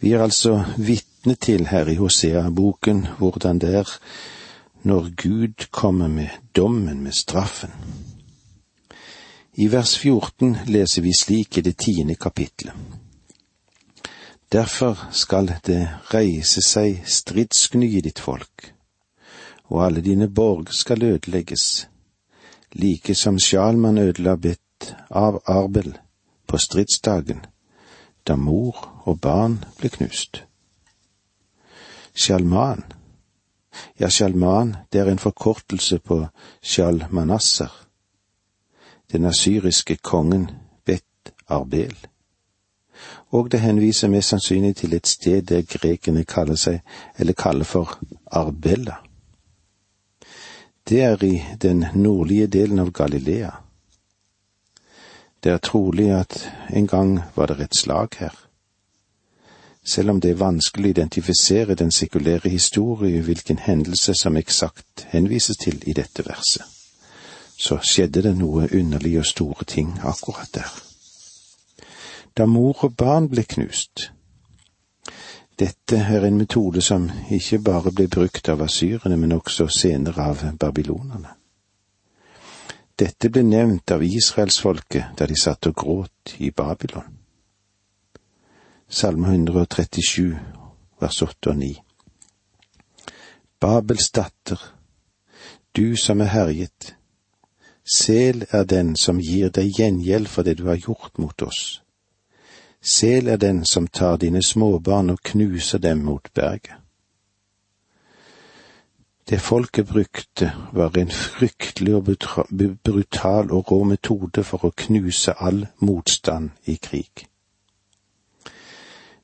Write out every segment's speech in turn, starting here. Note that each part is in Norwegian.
Vi er altså vitne til her i Hosea-boken hvordan det er når Gud kommer med dommen, med straffen. I vers 14 leser vi slik i det tiende kapitlet. Derfor skal det reise seg stridsgny i ditt folk, og alle dine borg skal ødelegges, like som Sjalman ødela bedt av Arbel på stridsdagen, da mor og barn ble knust. Sjalman, ja, Sjalman, det er en forkortelse på Sjalmanasser, den asyriske kongen Bet Arbel og det henviser mest sannsynlig til et sted der grekerne kaller seg, eller kaller for Arbella. Det er i den nordlige delen av Galilea. Det er trolig at en gang var det et slag her. Selv om det er vanskelig å identifisere den sekulære historie hvilken hendelse som eksakt henvises til i dette verset, så skjedde det noe underlige og store ting akkurat der da mor og barn ble knust. Dette er en metode som ikke bare ble brukt av asyrene, men også senere av babylonerne. Dette ble nevnt av israelsfolket da de satt og gråt i Babylon. Salme 137, vers 8 og 9. Babels datter, du som er herjet, sel er den som gir deg gjengjeld for det du har gjort mot oss. Sel er den som tar dine småbarn og knuser dem mot berget. Det folket brukte, var en fryktelig og brutal og rå metode for å knuse all motstand i krig.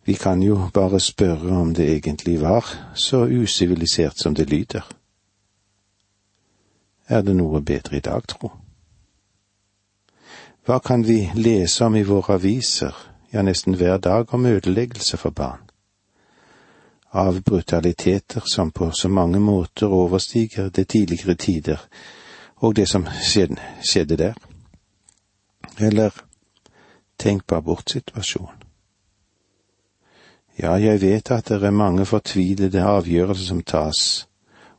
Vi kan jo bare spørre om det egentlig var så usivilisert som det lyder. Er det noe bedre i dag, tro? Hva kan vi lese om i våre aviser, ja nesten hver dag om ødeleggelse for barn. Av brutaliteter som på så mange måter overstiger det tidligere tider og det som skjedde, der. Eller tenk på abortsituasjonen. Ja, jeg vet at det er mange fortvilede avgjørelser som tas,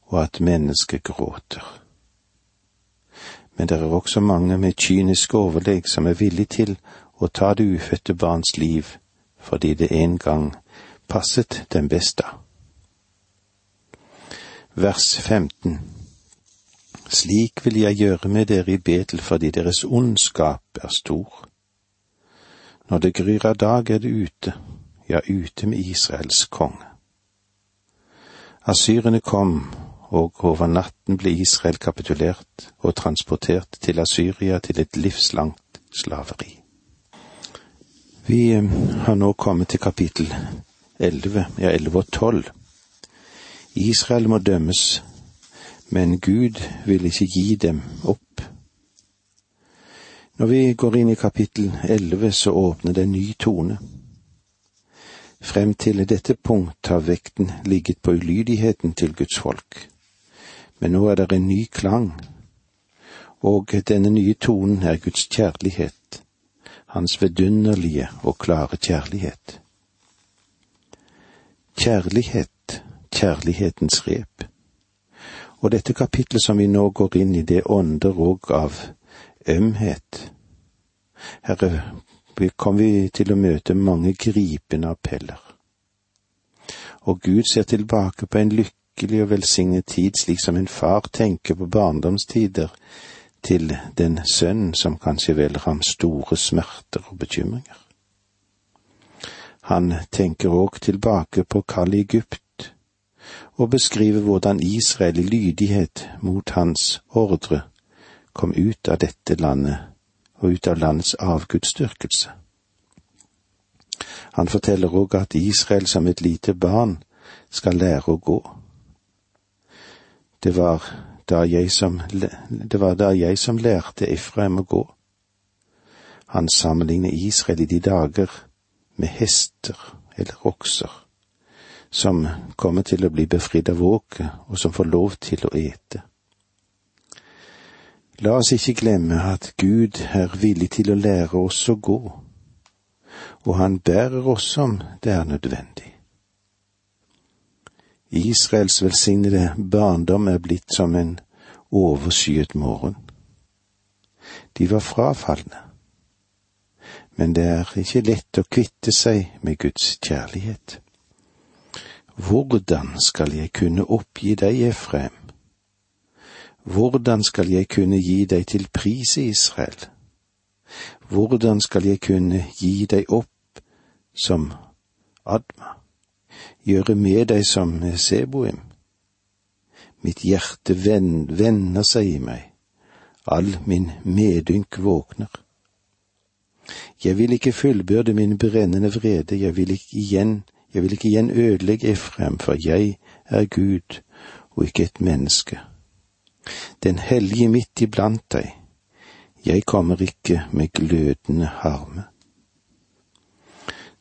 og at mennesket gråter. Men det er også mange med kynisk overlegg som er villig til å ta det ufødte barns liv fordi det en gang passet dem beste. Vers 15 Slik vil jeg gjøre med dere i Betel fordi deres ondskap er stor. Når det gryr av dag er det ute, ja, ute med Israels konge. Asyrene kom, og over natten ble Israel kapitulert og transportert til Asyria til et livslangt slaveri. Vi eh, har nå kommet til kapittel 11, ja 11 og 12. Israel må dømmes, men Gud vil ikke gi dem opp. Når vi går inn i kapittel 11, så åpner det en ny tone. Frem til dette punkt har vekten ligget på ulydigheten til Guds folk, men nå er det en ny klang, og denne nye tonen er Guds kjærlighet hans vidunderlige og klare kjærlighet. Kjærlighet, kjærlighetens rep. Og dette kapitlet som vi nå går inn i, det ånder òg av ømhet. Herre, kom vi til å møte mange gripende appeller. Og Gud ser tilbake på en lykkelig og velsignet tid, slik som en far tenker på barndomstider, til den sønnen som kanskje velger ham store smerter og bekymringer. Han tenker òg tilbake på kallet Egypt og beskriver hvordan Israel i lydighet mot hans ordre kom ut av dette landet og ut av landets avgudsdyrkelse. Han forteller òg at Israel som et lite barn skal lære å gå. Det var da jeg som, da jeg som lærte Efraim å gå. Han sammenligner Israel i de dager med hester eller okser, som kommer til å bli befridd av åket, og som får lov til å ete. La oss ikke glemme at Gud er villig til å lære oss å gå. og han bærer oss om det er nødvendig. Israels velsignede barndom er blitt som en overskyet morgen. De var frafalne, men det er ikke lett å kvitte seg med Guds kjærlighet. Hvordan skal jeg kunne oppgi deg, Efrem? Hvordan skal jeg kunne gi deg til pris i Israel? Hvordan skal jeg kunne gi deg opp som Adma, gjøre med deg som Seboim? Mitt hjerte vender seg i meg, all min medynk våkner. Jeg vil ikke fullbyrde min brennende vrede, jeg vil ikke igjen, jeg vil ikke igjen ødelegge Efrem, for jeg er Gud og ikke et menneske. Den hellige midt iblant deg, jeg kommer ikke med glødende harme.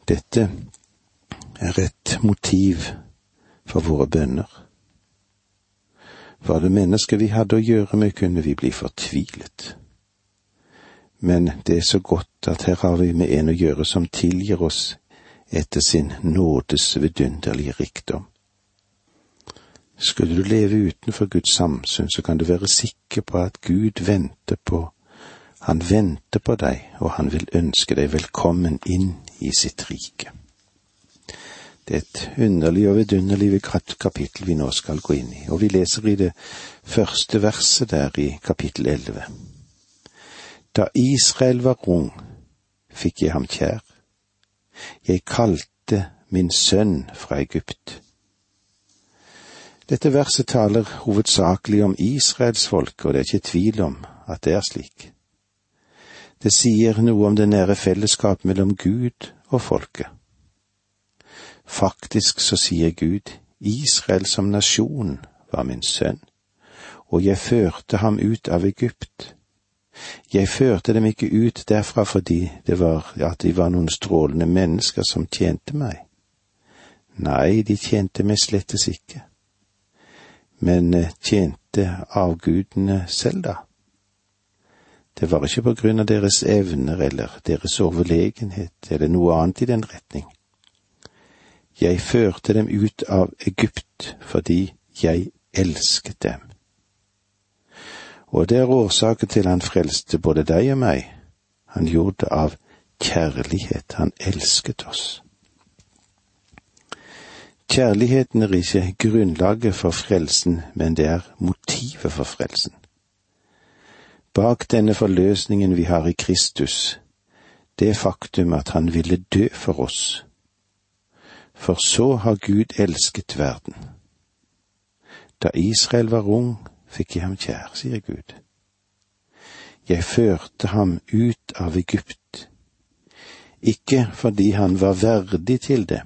Dette er et motiv for våre bønner. Var det mennesker vi hadde å gjøre med, kunne vi bli fortvilet. Men det er så godt at her har vi med en å gjøre som tilgir oss etter sin nådes vidunderlige rikdom. Skulle du leve utenfor Guds samsyn, så kan du være sikker på at Gud venter på han venter på deg, og han vil ønske deg velkommen inn i sitt rike. Det er et underlig og vidunderlig kapittel vi nå skal gå inn i, og vi leser i det første verset der i kapittel elleve. Da Israel var ung, fikk jeg ham kjær. Jeg kalte min sønn fra Egypt. Dette verset taler hovedsakelig om Israels folk, og det er ikke tvil om at det er slik. Det sier noe om det nære fellesskap mellom Gud og folket. Faktisk så sier Gud, Israel som nasjon var min sønn, og jeg førte ham ut av Egypt. Jeg førte dem ikke ut derfra fordi det var, at de var noen strålende mennesker som tjente meg. Nei, de tjente meg slettes ikke, men eh, tjente avgudene selv, da. Det var ikke på grunn av deres evner eller deres overlegenhet eller noe annet i den retning. Jeg førte dem ut av Egypt fordi jeg elsket dem. Og det er årsaken til han frelste både deg og meg. Han gjorde det av kjærlighet. Han elsket oss. Kjærligheten er ikke grunnlaget for frelsen, men det er motivet for frelsen. Bak denne forløsningen vi har i Kristus, det faktum at han ville dø for oss. For så har Gud elsket verden. Da Israel var ung, fikk jeg ham kjær, sier Gud. Jeg førte ham ut av Egypt, ikke fordi han var verdig til det,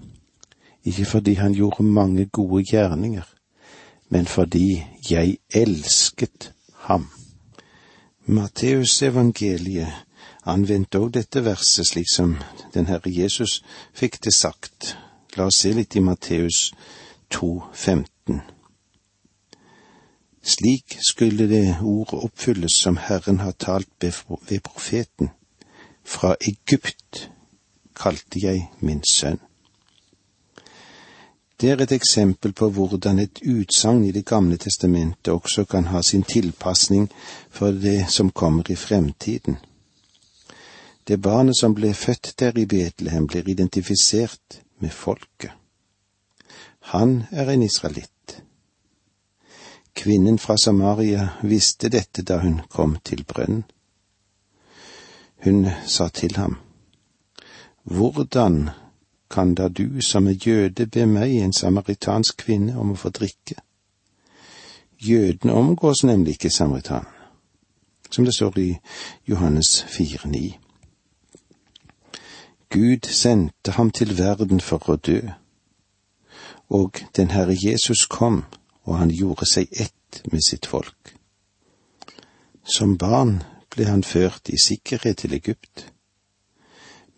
ikke fordi han gjorde mange gode gjerninger, men fordi jeg elsket ham. Matteusevangeliet anvendte òg dette verset slik som den Herre Jesus fikk det sagt. La oss se litt i Matteus 2,15. Slik skulle det ordet oppfylles som Herren har talt ved profeten. Fra Egypt kalte jeg min sønn. Det er et eksempel på hvordan et utsagn i Det gamle testamentet også kan ha sin tilpasning for det som kommer i fremtiden. Det barnet som ble født der i Betlehem, blir identifisert med folket. Han er en israelitt. Kvinnen fra Samaria visste dette da hun kom til brønnen. Hun sa til ham, Hvordan kan da du som er jøde be meg, en samaritansk kvinne, om å få drikke? Jødene omgås nemlig ikke samaritanen», som det står i Johannes 4,9. Gud sendte ham til verden for å dø, og den Herre Jesus kom, og han gjorde seg ett med sitt folk. Som barn ble han ført i sikkerhet til Egypt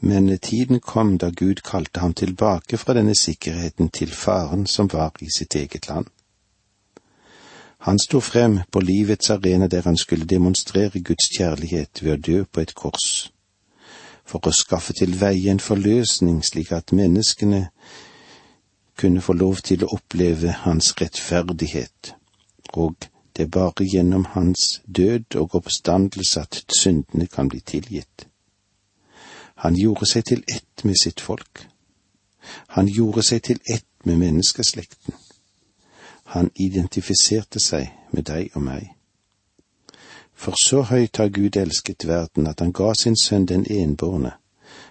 men tiden kom da Gud kalte ham tilbake fra denne sikkerheten til faren som var i sitt eget land. Han sto frem på livets arena der han skulle demonstrere Guds kjærlighet ved å dø på et kors. for å skaffe til veie en forløsning slik at menneskene kunne få lov til å oppleve hans rettferdighet, og det er bare gjennom hans død og oppstandelse at syndene kan bli tilgitt. Han gjorde seg til ett med sitt folk. Han gjorde seg til ett med menneskeslekten. Han identifiserte seg med deg og meg. For så høyt har Gud elsket verden at han ga sin sønn den enbårne,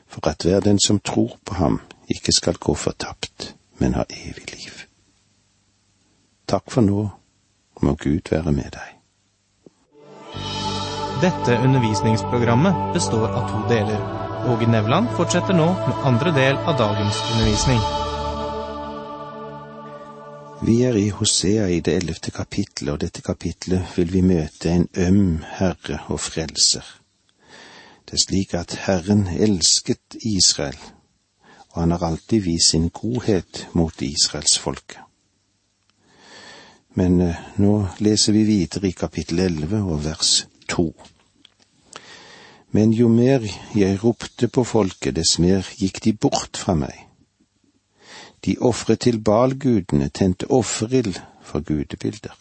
for at hver den som tror på ham, ikke skal gå fortapt, men ha evig liv. Takk for nå, må Gud være med deg. Dette undervisningsprogrammet består av to deler. Åge Nevland fortsetter nå med andre del av dagens undervisning. Vi er i Hosea i det ellevte kapittelet, og dette kapittelet vil vi møte en øm Herre og Frelser. Det er slik at Herren elsket Israel, og han har alltid vist sin godhet mot israelsfolket. Men eh, nå leser vi videre i kapittel elleve og vers to. Men jo mer jeg ropte på folket, dess mer gikk de bort fra meg. De ofret til balgudene, tente offerild for gudebilder.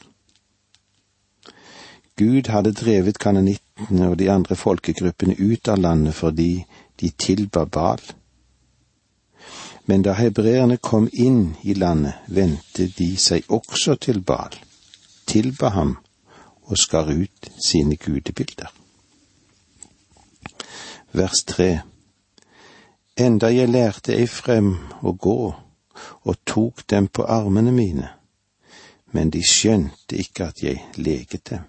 Gud hadde drevet kanonittene og de andre folkegruppene ut av landet fordi de tilba Bal. Men da hebreerne kom inn i landet, vendte de seg også til Bal, tilba ham og skar ut sine gudebilder. Vers tre Enda jeg lærte Eifrem å gå og tok dem på armene mine, men de skjønte ikke at jeg leget dem.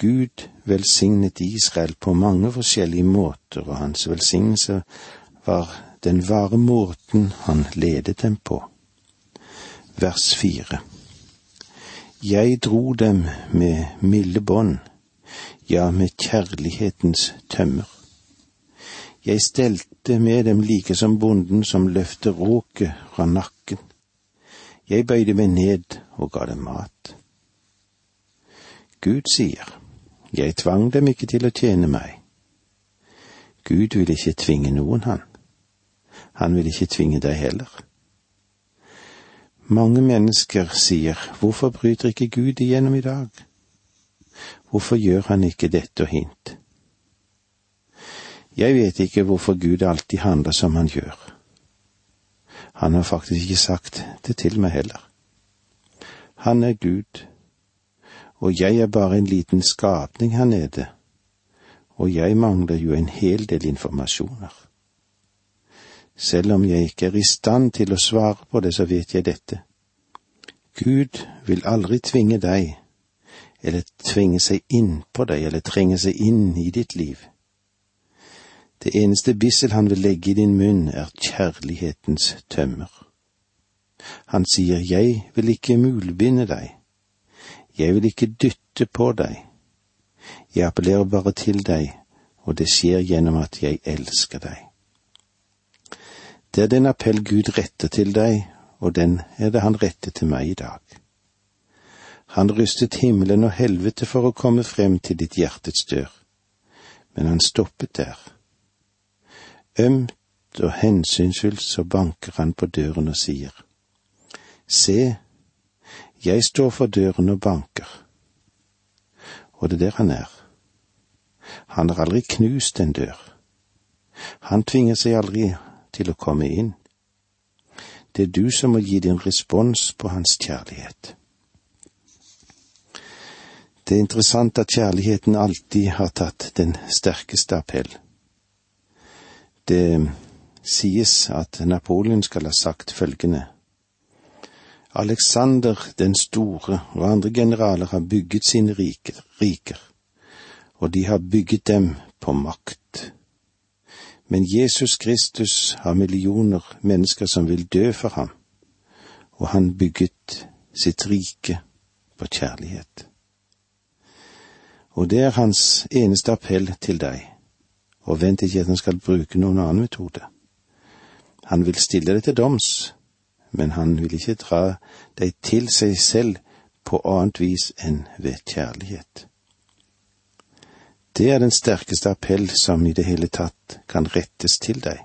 Gud velsignet Israel på mange forskjellige måter, og hans velsignelse var den vare måten han ledet dem på. Vers fire. Jeg dro dem med milde bånd, ja, med kjærlighetens tømmer. Jeg stelte med dem like som bonden som løfter råket fra nakken. Jeg bøyde meg ned og ga dem mat. Gud sier, jeg tvang dem ikke til å tjene meg. Gud vil ikke tvinge noen, han. Han vil ikke tvinge deg heller. Mange mennesker sier, hvorfor bryter ikke Gud igjennom i dag? Hvorfor gjør han ikke dette og hint? Jeg vet ikke hvorfor Gud alltid handler som han gjør. Han har faktisk ikke sagt det til meg heller. Han er Gud, og jeg er bare en liten skapning her nede, og jeg mangler jo en hel del informasjoner. Selv om jeg ikke er i stand til å svare på det, så vet jeg dette. Gud vil aldri tvinge deg, eller tvinge seg inn på deg, eller trenge seg inn i ditt liv. Det eneste bissel han vil legge i din munn, er kjærlighetens tømmer. Han sier, Jeg vil ikke mulbinde deg, jeg vil ikke dytte på deg, jeg appellerer bare til deg, og det skjer gjennom at jeg elsker deg. Det er den appell Gud retter til deg, og den er det han retter til meg i dag. Han rystet himmelen og helvete for å komme frem til ditt hjertets dør, men han stoppet der Ømt og hensynsfullt så banker han på døren og sier, Se, jeg står for døren og banker. Og det er der han er. Han har aldri knust en dør. Han tvinger seg aldri til å komme inn. Det er du som må gi din respons på hans kjærlighet. Det er interessant at kjærligheten alltid har tatt den sterkeste appell. Det sies at Napoleon skal ha sagt følgende. Alexander den store og andre generaler har bygget sine riker, riker, og de har bygget dem på makt. Men Jesus Kristus har millioner mennesker som vil dø for ham, og han bygget sitt rike på kjærlighet. Og det er hans eneste appell til deg og vent ikke at han skal bruke noen annen metode. Han vil stille deg til doms, men han vil ikke dra deg til seg selv på annet vis enn ved kjærlighet. Det er den sterkeste appell som i det hele tatt kan rettes til deg.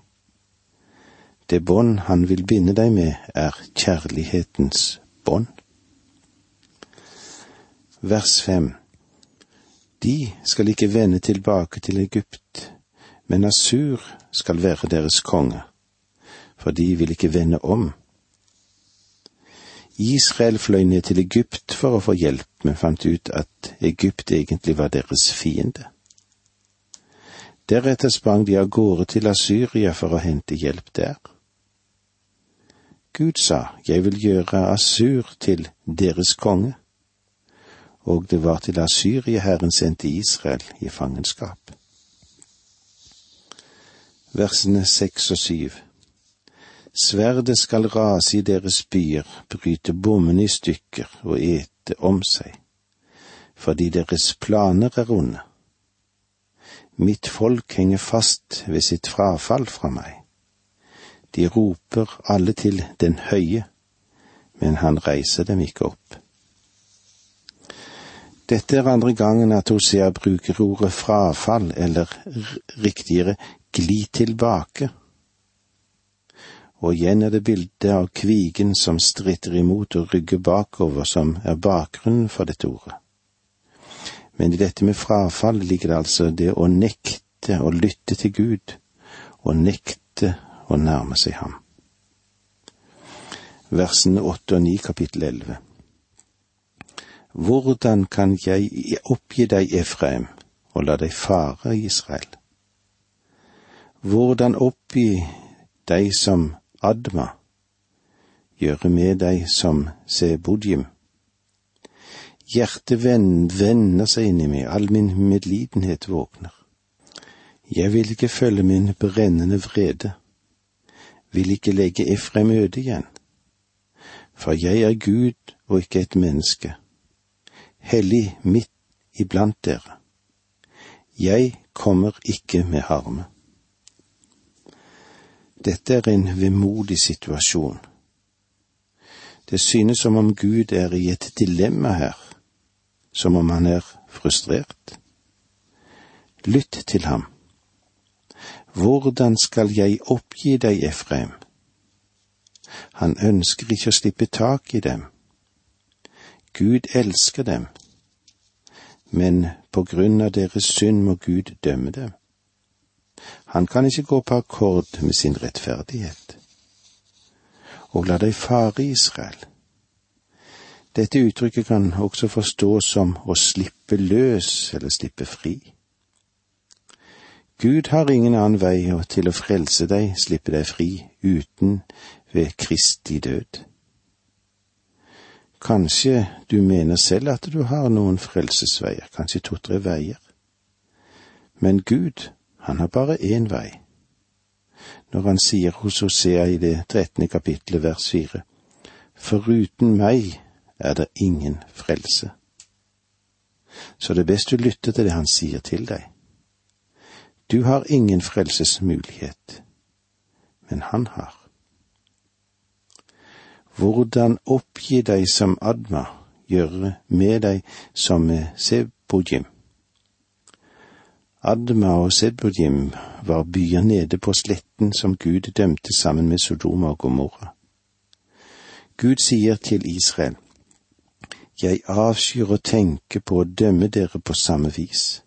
Det bånd han vil binde deg med, er kjærlighetens bånd. Vers fem De skal ikke vende tilbake til Egypt, men Asur skal være deres konge, for de vil ikke vende om. Israel fløy ned til Egypt for å få hjelp, men fant ut at Egypt egentlig var deres fiende. Deretter sprang de av gårde til Asyria for å hente hjelp der. Gud sa, Jeg vil gjøre Asur til deres konge og det var til Asyrieherren sendte Israel i fangenskap. Versene seks og syv Sverdet skal rase i deres byer, bryte bommene i stykker og ete om seg, fordi deres planer er onde. Mitt folk henger fast ved sitt frafall fra meg. De roper alle til den høye, men han reiser dem ikke opp. Dette er andre gangen at Hosea bruker ordet frafall, eller riktigere gli tilbake. Og igjen er det bildet av kvigen som stritter imot og rygger bakover, som er bakgrunnen for dette ordet. Men i dette med frafall ligger det altså det å nekte å lytte til Gud, og nekte å nærme seg ham. Versene åtte og ni kapittel elleve. Hvordan kan jeg oppgi deg, Efraim, og la deg fare, Israel? Hvordan oppgi deg som Adma, gjøre med deg som Sebudjim? Hjertet vender seg inni meg, all min medlidenhet våkner. Jeg vil ikke følge min brennende vrede, vil ikke legge Efraim øde igjen, for jeg er Gud og ikke et menneske hellig midt iblant dere. Jeg kommer ikke med harme. Dette er en vemodig situasjon. Det synes som om Gud er i et dilemma her, som om han er frustrert. Lytt til ham. Hvordan skal jeg oppgi deg, Efraim? Han ønsker ikke å slippe tak i dem. Gud elsker dem, men på grunn av deres synd må Gud dømme dem. Han kan ikke gå på akkord med sin rettferdighet. Og la deg fare, Israel. Dette uttrykket kan også forstås som å slippe løs eller slippe fri. Gud har ingen annen vei til å frelse deg, slippe deg fri, uten ved Kristi død. Kanskje du mener selv at du har noen frelsesveier, kanskje to-tre veier. Men Gud, han har bare én vei. Når han sier hos Hosea i det trettende kapittelet vers fire, foruten meg er det ingen frelse. Så det er best du lytter til det han sier til deg. Du har ingen frelsesmulighet, men han har. Hvordan oppgi deg som Adma, gjøre med deg som Sebojim. Adma og Sebojim var byer nede på sletten som Gud dømte sammen med Sodoma og Gomorra. Gud sier til Israel, Jeg avskyr å tenke på å dømme dere på samme vis.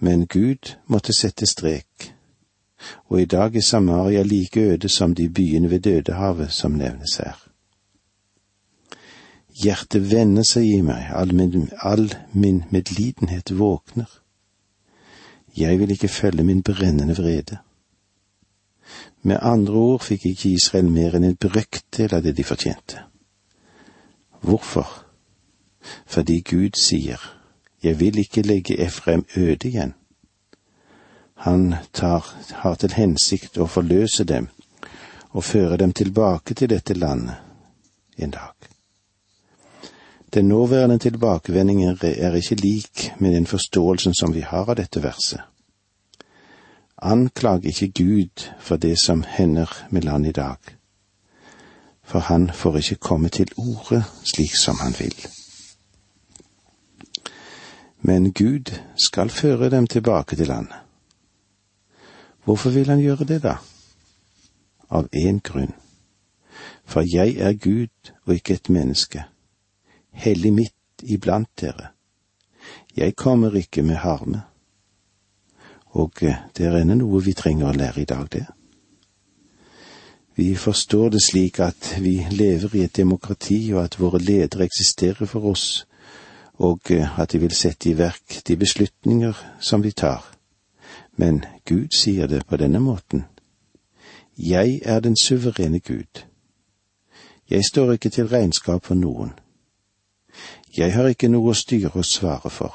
Men Gud måtte sette strek og i dag er Samaria like øde som de byene ved Dødehavet som nevnes her. Hjertet vender seg i meg, all min, all min medlidenhet våkner. Jeg vil ikke følge min brennende vrede. Med andre ord fikk ikke Israel mer enn en brøkdel av det de fortjente. Hvorfor? Fordi Gud sier, jeg vil ikke legge Efraim øde igjen. Han tar, har til hensikt å forløse dem og føre dem tilbake til dette landet en dag. Den nåværende tilbakevendingen er ikke lik med den forståelsen som vi har av dette verset. Anklag ikke Gud for det som hender med landet i dag, for han får ikke komme til orde slik som han vil. Men Gud skal føre dem tilbake til landet. Hvorfor vil han gjøre det, da? Av én grunn. For jeg er Gud og ikke et menneske, hellig midt iblant dere. Jeg kommer ikke med harme. Og eh, det er ennå noe vi trenger å lære i dag, det. Vi forstår det slik at vi lever i et demokrati, og at våre ledere eksisterer for oss, og eh, at de vil sette i verk de beslutninger som vi tar. Men Gud sier det på denne måten. Jeg er den suverene Gud. Jeg står ikke til regnskap for noen. Jeg har ikke noe å styre og svare for,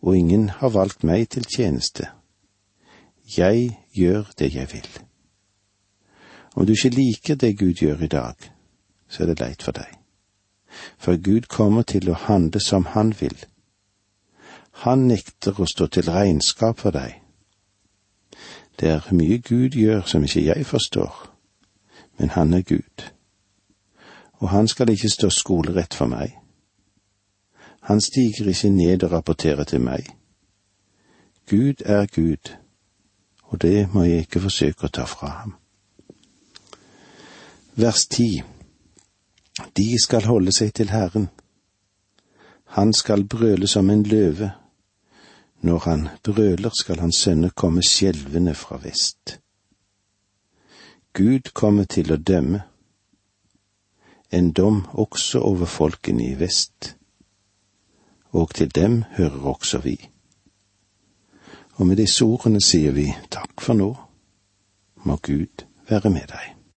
og ingen har valgt meg til tjeneste. Jeg gjør det jeg vil. Om du ikke liker det Gud gjør i dag, så er det leit for deg. For Gud kommer til å handle som Han vil. Han nekter å stå til regnskap for deg. Det er mye Gud gjør som ikke jeg forstår, men Han er Gud og han skal ikke stå skolerett for meg. Han stiger ikke ned og rapporterer til meg. Gud er Gud, og det må jeg ikke forsøke å ta fra ham. Vers ti De skal holde seg til Herren. Han skal brøle som en løve. Når han brøler, skal hans sønner komme skjelvende fra vest. Gud kommer til å dømme en dom også over folkene i vest, og til dem hører også vi. Og med disse ordene sier vi takk for nå, må Gud være med deg.